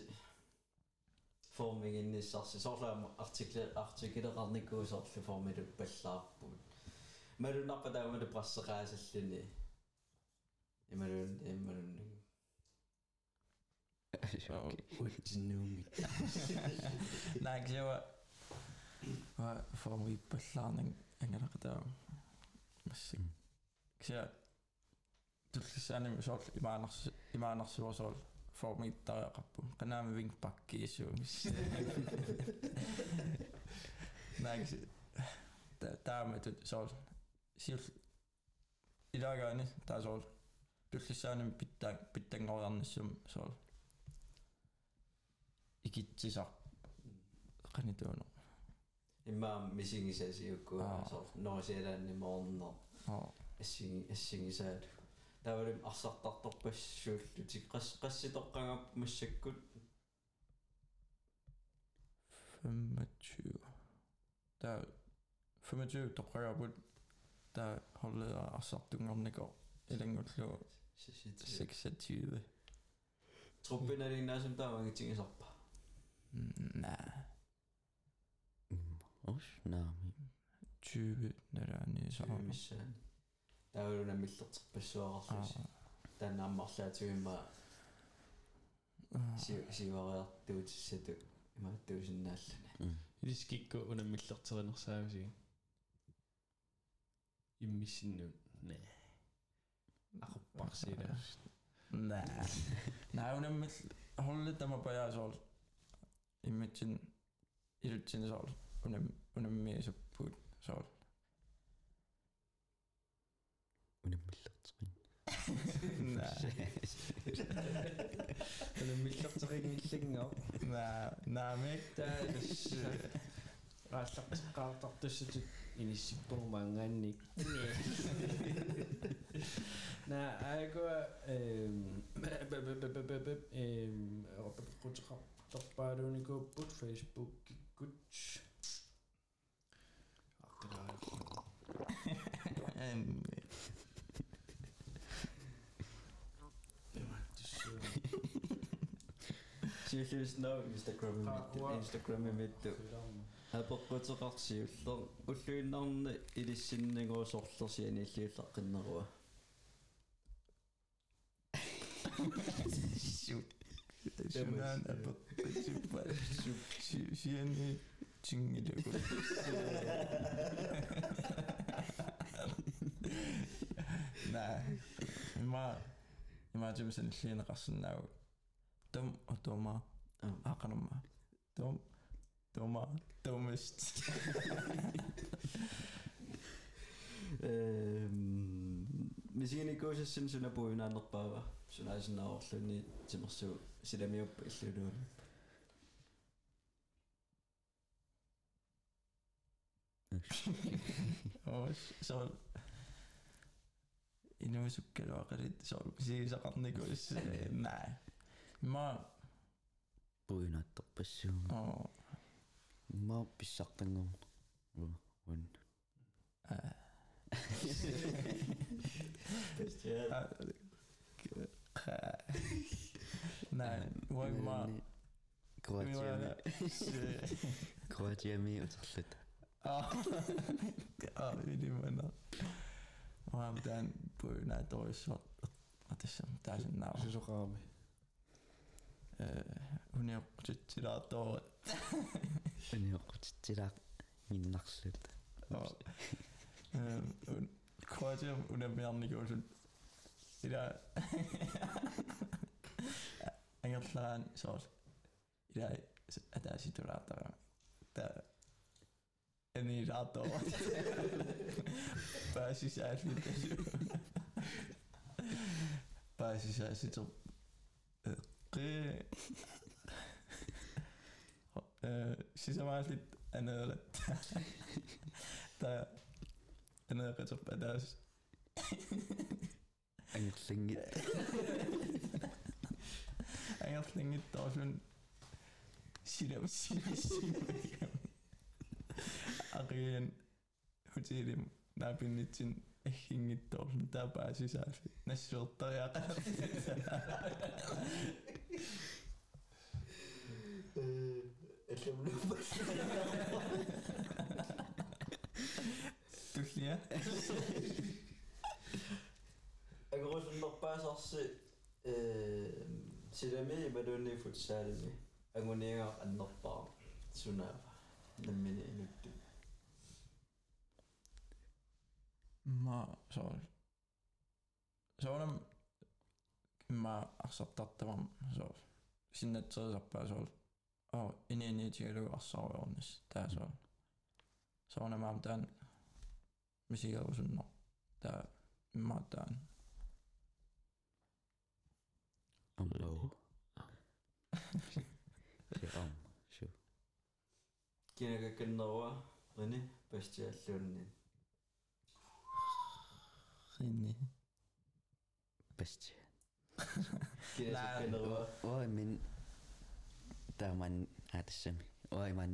formingинниссарси соорлаама артикле артикилеқарникуусоорлу формилу паллаарпут малуннарпа таамалу прассеқаасаллуни Ja, maar dat is maar Oh, what you know me. nah, ik zei wat... Wat voor wie beslaan en engelag gedaan. Misschien. Mm. Ik zei... Toen zijn we zo... Ik maak nog zo zo... Voor mij daar kapot. Ik nam een winkpakje zo. Nee, ik zei... Daarmee toen zo... Ziel... I dag daar zo... Toen ze zijn in pitang pitang al anders zo. ikitsisa qanituunu иммаам мисигисасиуккуа Аа. соор ноосиалаанни моорнер аа ассиги ассигисаалу тавалим арсартарторпассууллутик қас қасситоққангап массаккут 25 der 25 тоққарапут der holder ассартунгорникоо илангуллу 26. 26. Trumpinariin näysiltä on kiinni soppa. Nää. Us naami. Tyypit näräni saamissaan. Täydellinen mittat pessuarassuus. Tänne ammarsää tyhmä. Siivariattuutissetu. Mä tuusin nällänä. Iskikko on mittat saanersaavisiin. Immissinnu. Nää. agoppaksida nä näunemmis hollitamapaja sool immatsin ilutsin sool met unemmi sappuut sool unemmillertsorin unemmillertsorin illingaa nä naamik taas raallaqtiqqaartartussutit inissippurumaangaannik Nej, jeg går... Der bare du ikke på Facebook i Guds. Det er Сүүлээс нөө Instagram мэдээ Instagram мэдээ хаппоққутеқарсиуллер уллуиннарни илиссиннагуусорлерсиани илиуллаққиннеруа apa Chupa Shiani Chingilugu Nej Ima Ima jumsen llun qarsinnaau Tum utuma Aqanumma Tum Tuma Tumist эм мисигиникуусассин сунапуинаанерпаава сунаасинааорлуни тимерсуу силамиуппа иллулуун Oh så Inuusukkaluaqalit so siisaqarnikus Nej Ma Puinaattorpassuum. Oh Maa pissartangum. Wan. Nej, وإما كرواتيا كرواتيا مي وتخلط اه يليمنا المهم تاع بورنا دويش غاتش تاع جنا جوجو قامي هنا قلت تلا طول هنا قلت تلا من نقصد كرواتيا ونبيعني كوجن إلى Engelslaan, zoals jij daar zit te En die rato. Precies, hij vindt Precies, hij zit op. Oké. Ze maar dit en en dan gaat op en dat En. Eierlinge Tafeln Arjen Hoetsilim Nabinitsin Echingi Tafeln Tabaasi Saafi Nashville a Ellum Lubas Tullia Ik roos nog pas als ze Silami baduni futsalimi. Anguninga annorpaa. Sunava. Nammini iluttu. Mä sool. Se on mä aksattattavan sool. Sinne tsaa sappaa sool. Oh, ini ini tiedä assaa onnis. Tää sool. Se on mä tämän. Misikä usunno. Tää. Mä tämän. Se om. Shu. кинагакканнеруа рини пастиаллуунни rinni Best. кинагакканнеруа Oi min. Tämän äätessämi. Oi man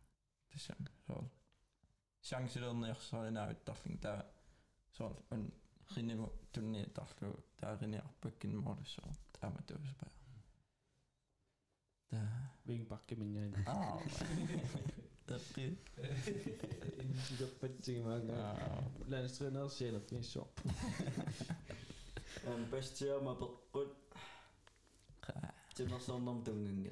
zang, zoals. Zang ze dan echt zo nou, dacht ik daar, zoals een geen toneel dacht ik daar in de bekken de zo, daar met bij. Da. Wegen Backe bin. Ah. Dat is. Die dat petje maken. Lens trainer zijn op niet zo. En best chill, maar dat goed. Dit was dan dan doen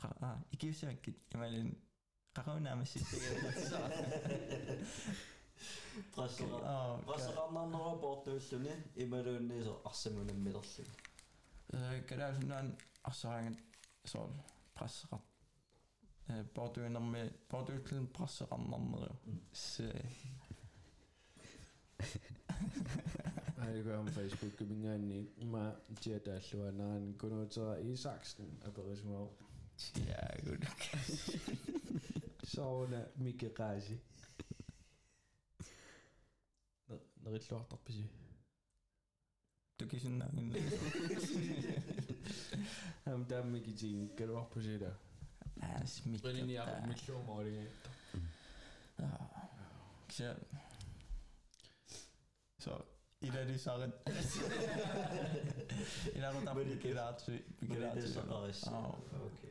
qa икиусааккит ималин qarunaamassittagaatsaa прассера аа прассеқарнарнера портуиллүни ималуунниисо арсамунаммилерлу э калаасуннаан арсараангат соол прассеқар э портуинерми портуиллун прассеқарнарнериу се Aigo am Ja, gut. Sauna mikä kaasi. Nerit luortar pisi. Tukisinnaagin. Ham tammiki tiin kaluarpusi da. Nääs mikkä. Rilini jääpä mikluuma oli. Se... So, Ida di saret. Ida rotar mikiraatsi. Mikiraatsi. Mikiraatsi. Okay.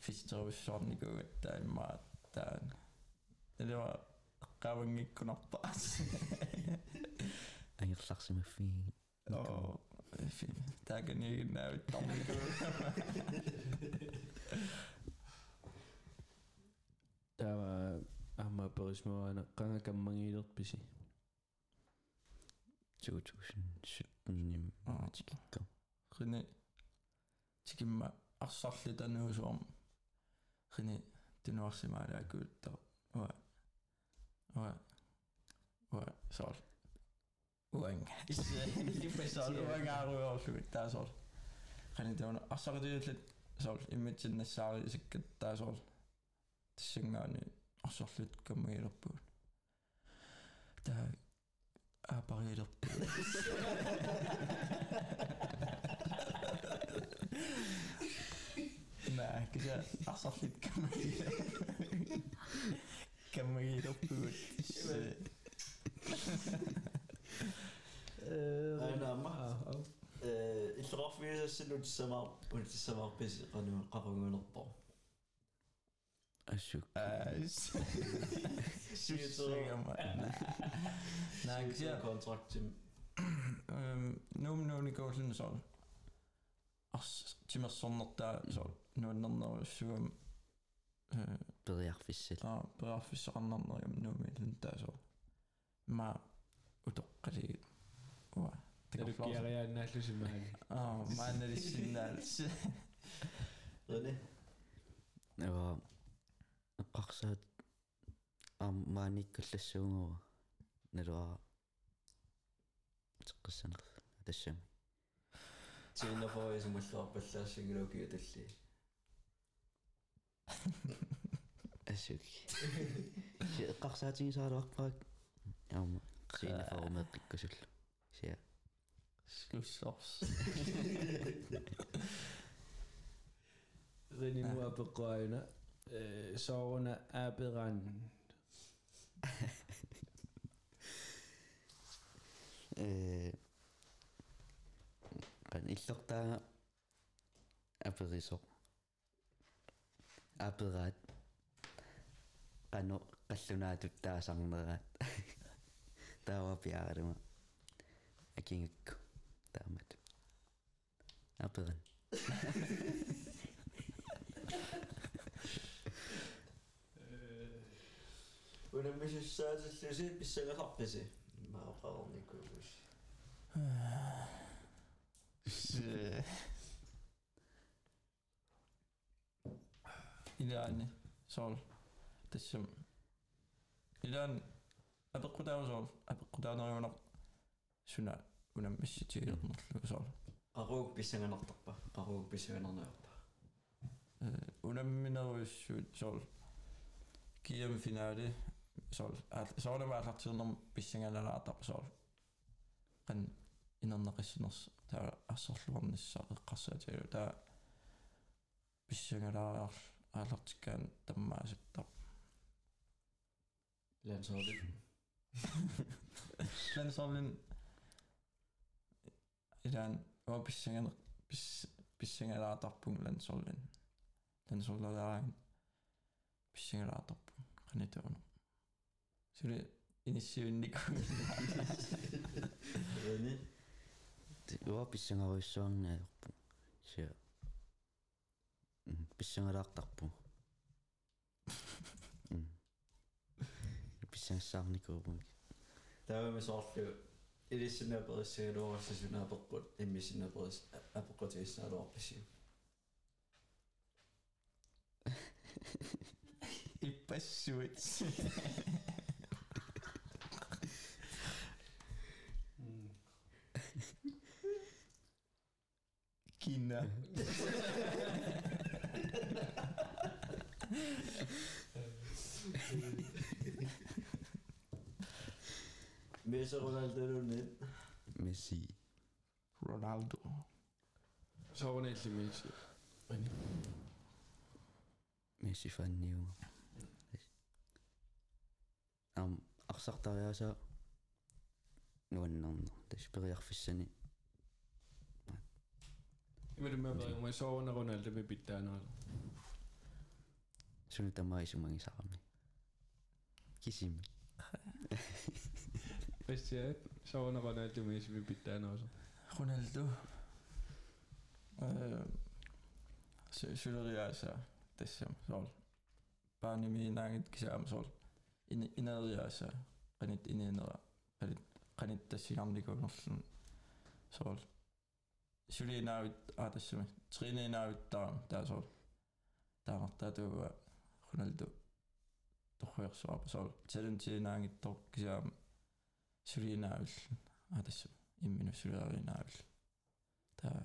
fistruvssornikuuttaan maattaan ilua qavangikkунarpaas agerlarsimaffi oo taakaniiginnaavittarniku тава амма перисмуана қангакаммангиилерписи 2017-ним атиккка қине тикимма арсарлитануусуарма René, tenor c'est mal à gueule. Ouais. Ouais. Ouais, solgt. Uang. Lige for solgt. Uang er rød og sygt. Der er solgt. René, tenor. Og så er det lidt solgt. Imagine, at Sarli er sikkert, altså, der er solgt. Det synger han Og så lidt kommer jeg på. Der er apparater på. isikkat taasol tassangaani arsarlut kammagilerpuut taa aapariilerpu Nej, kyllä asarlit kammagilerpuut kammagilerpuut анаама э иллерарфигисассалу тиссамаар унтиссамаарпис кану qapungunerpo ассук Syssegama. Nej, kyllä контрактим Nuum nuuni kousin sol. Ars timersornertaa sol. Nuunnernerussuum периарфиссал taa peraffissaqarnarnerium nuumilun taa sol. Ma utoqqali ua. Talukiariaannaallusimaani. Ah, ma analissinnaals. рини ава эққарсаат аам maanikkallassуунгава налуара Chain of Boys yn mwyllio bylla sy'n gyda'r gyd yllu. Ysig. Gachsa ti'n sa'r obrag. Iawn. Chain of Boys yn gysyll. Sia. Sgwsos. Rydyn ni'n wyb y gwaen. Sorgen er kan иллортаа аперисо аперат Idealnya soal tasam. Idan apa kau tahu soal apa kau tahu nama nak sunat unam mesti ciri soal. Aku bisa nganak apa? Aku bisa nganak apa? Unam minat soal. Kiam finale soal. Soal apa? Soal nama bisangan ada apa инернеқиссинерс таа ассорлуарниссаа эққарсаатиалу таа писсангалаариар аалартиккаан таммаасаттар лансорлин лансорлин идан оо писсанган пис писсангалаатарпун лансорлин лансорлалааран писсангалаатарпун канатаоно сүле иниссивинникку ни уа писсангаруйссуарнаерпу сиа писсангалаартарпу писсангассаарникуупу таавами соорлу илиссинаапериссагалуорассасунааперпут иммисинааперис Kina. ميسي رونالدو رونالدو ميسي رونالدو شو رونالدو ميسي ميسي فني و ام اخسر طريقه نون نون تشبغي في السنة Imagine mä soona Ronaldo me pitää noilla. Sulla tämä isu mangi saami. Kisimme. Pesti et soona Ronaldo me isu me pitää noilla. Ronaldo. Sulla oli aisa tässä sol. Pani mi nangit kisam sol. In inari aisa. Kanit inenera. Kanit kanit tässä jamnikonerlun sol. сулиинаавит аатассами трининаавиттарам таасоо таамартаатууга хуналду торхуерсуарпа соо талентинаангиттор кисаама сулиинаавилл аатассами иммину сулиаринаавилл таа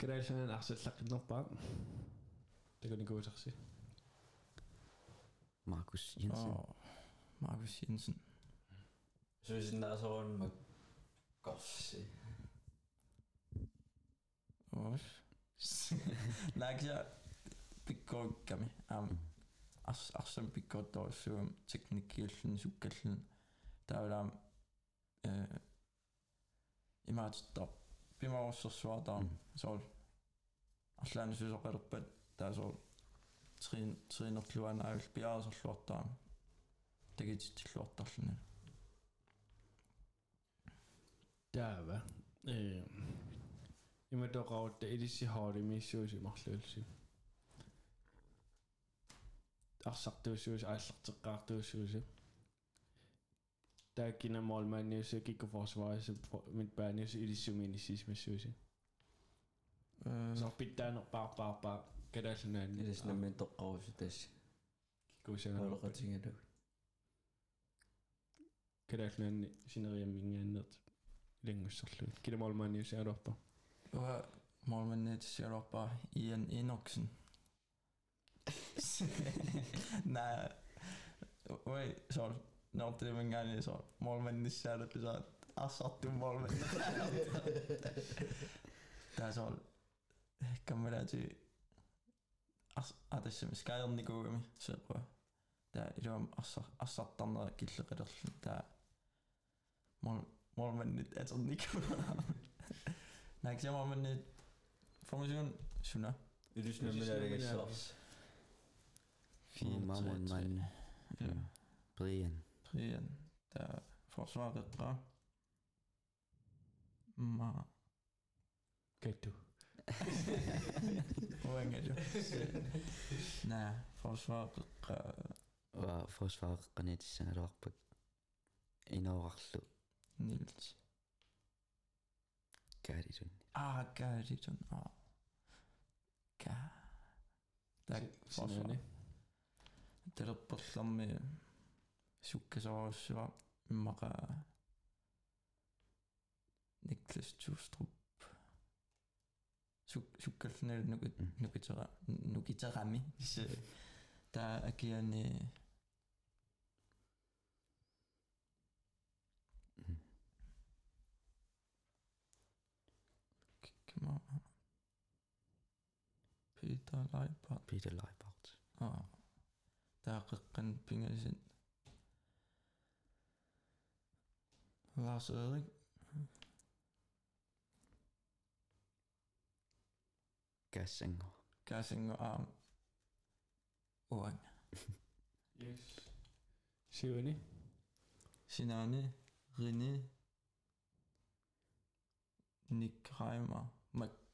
Грэшэн арсэллаққиннерпаа тагуникуусарси Маркус Jensen. Oh. Markus Jensen. Så hvis Sözünde sorun Gosh. Var? Näkse pikkoikkami. Um, as asan pikkottoissuum tekniikkiillin sukkallin. Täällä eh imaatittaa pimaussersuataa sol allaanususoqerpat taa sol trin trinerluana aulpiaaserluartaa тагитиллуартарлуни таава э иматоқарутта илисси хаали миссууси марлуулси арсартуусуус ааллартеққаартуусууси тааккина молманиуса киккуфорсвариса митбааниус илиссуминиссисмассууси э сорпиттаанерпаарпаарпаа калааллунаани илиснаммин тоққарусу тасси киккусагалерпат олеқатингалу калааллунаани синериаммингааннерт илангуссерлу киламолманиуса алорпа уа молманнитсиалорпаа Ian Enoksen Nej, oi, så når det man gerne så målmanden i sætte på så ассартуммарлу таасоор каммалаати ас атассами скайерникуугами сеқва таа మనం ik అసలు నీకు నాకు ఏమని Formation Schöner. Das ist nicht mehr Schafs. Vier Mann und Mann. Brien. Brien. Der forsvaret bra. Ma. Kijk toe. Hoe eng du? Nee, forsvaret bra. Wa forsvaret kan niet zijn raak. In oorlog. Nils. Garrison. Ah, Garrison. Ah. Ga. Tak forsvar. Terapollarmi sukkasaarussuva immaqa Niklas Tustrup sukkalnernugut nukitera nukitarami ta akiani Peter Leibart. Peter Leibart. Aa. Taaqqan pingasin. Lars Erik. Gassinger. Gassinger arm. Uang. yes. Sivani. Sinani. René. Nick Reimer. Mac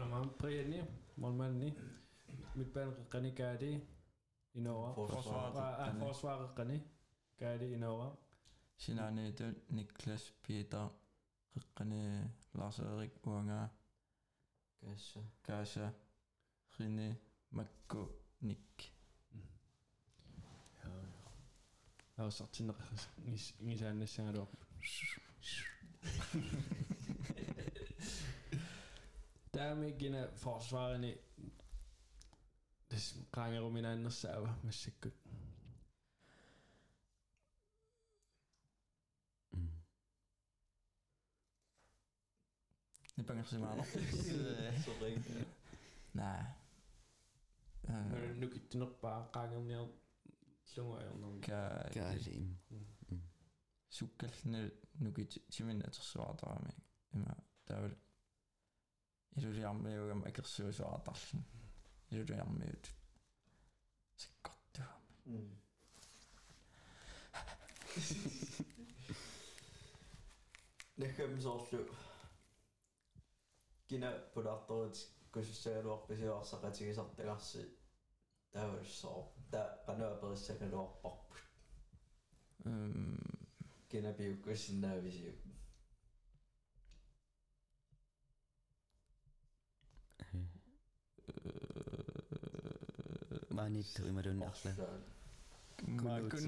మనం ప్రేయర్ని మనమని midtbanen René Gade indover. Forsvaret. Forsvaret, forsvaret René Gade indover. Sinane Døl, Niklas Peter, René Lars Erik Unger, Gasha, Gasha René Makko, Nick. Ja, Jeg har satt sin. tämäkin fosfarini siis kangeruminen en ole säyvä myssikky. Nyt pengässä mä aloin. Sorry. het nog noppaa kangen ja lunga ja Sukkel nyt nukitty 10 minuutissa. Mä täydellä. илулиармиугам акерсуусуартарлу илулиармиут 많이 들으면 없어요. Kunuts.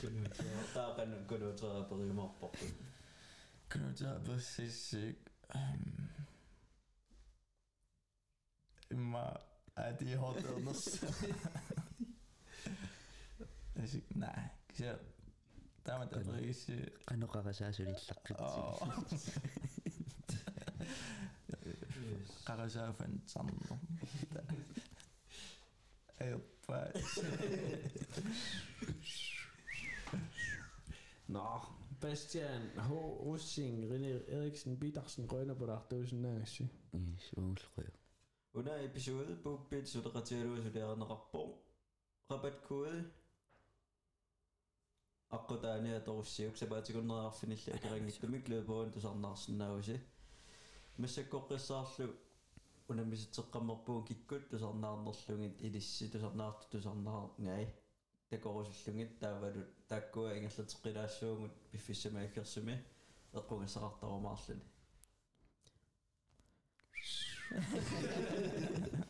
Kunuts. Der er rent kunuts og rimer på det. Kunuts er præcis ikke... Immer er de hårdt ellers. Altså, nej, så... Der er man da præcis... Kan du gøre sig så qaqasaafantsarnerlu ayoppa Nå, Bastian H. Russing, René Eriksen, Bidarsen, Rønner på dig, det var sådan næste. I solrøv. Under episode, Bugbit, så der til at studere en rapport. Rabatkode. Akkudani ja torsiuk, se pääsi kun nää finnissä, että rengitty miklöö pointu sannarssin näysi. Missä kokisaallu унамиситеққаммерпуун киккут тусарнаарнерлугит илисси тусарнаарту тусарнаар нgai такорусуллугит таавалу тааккуа ингерлатеққилаассуугут пиффиссамааккерсуми эққунгассақартарумаарлуни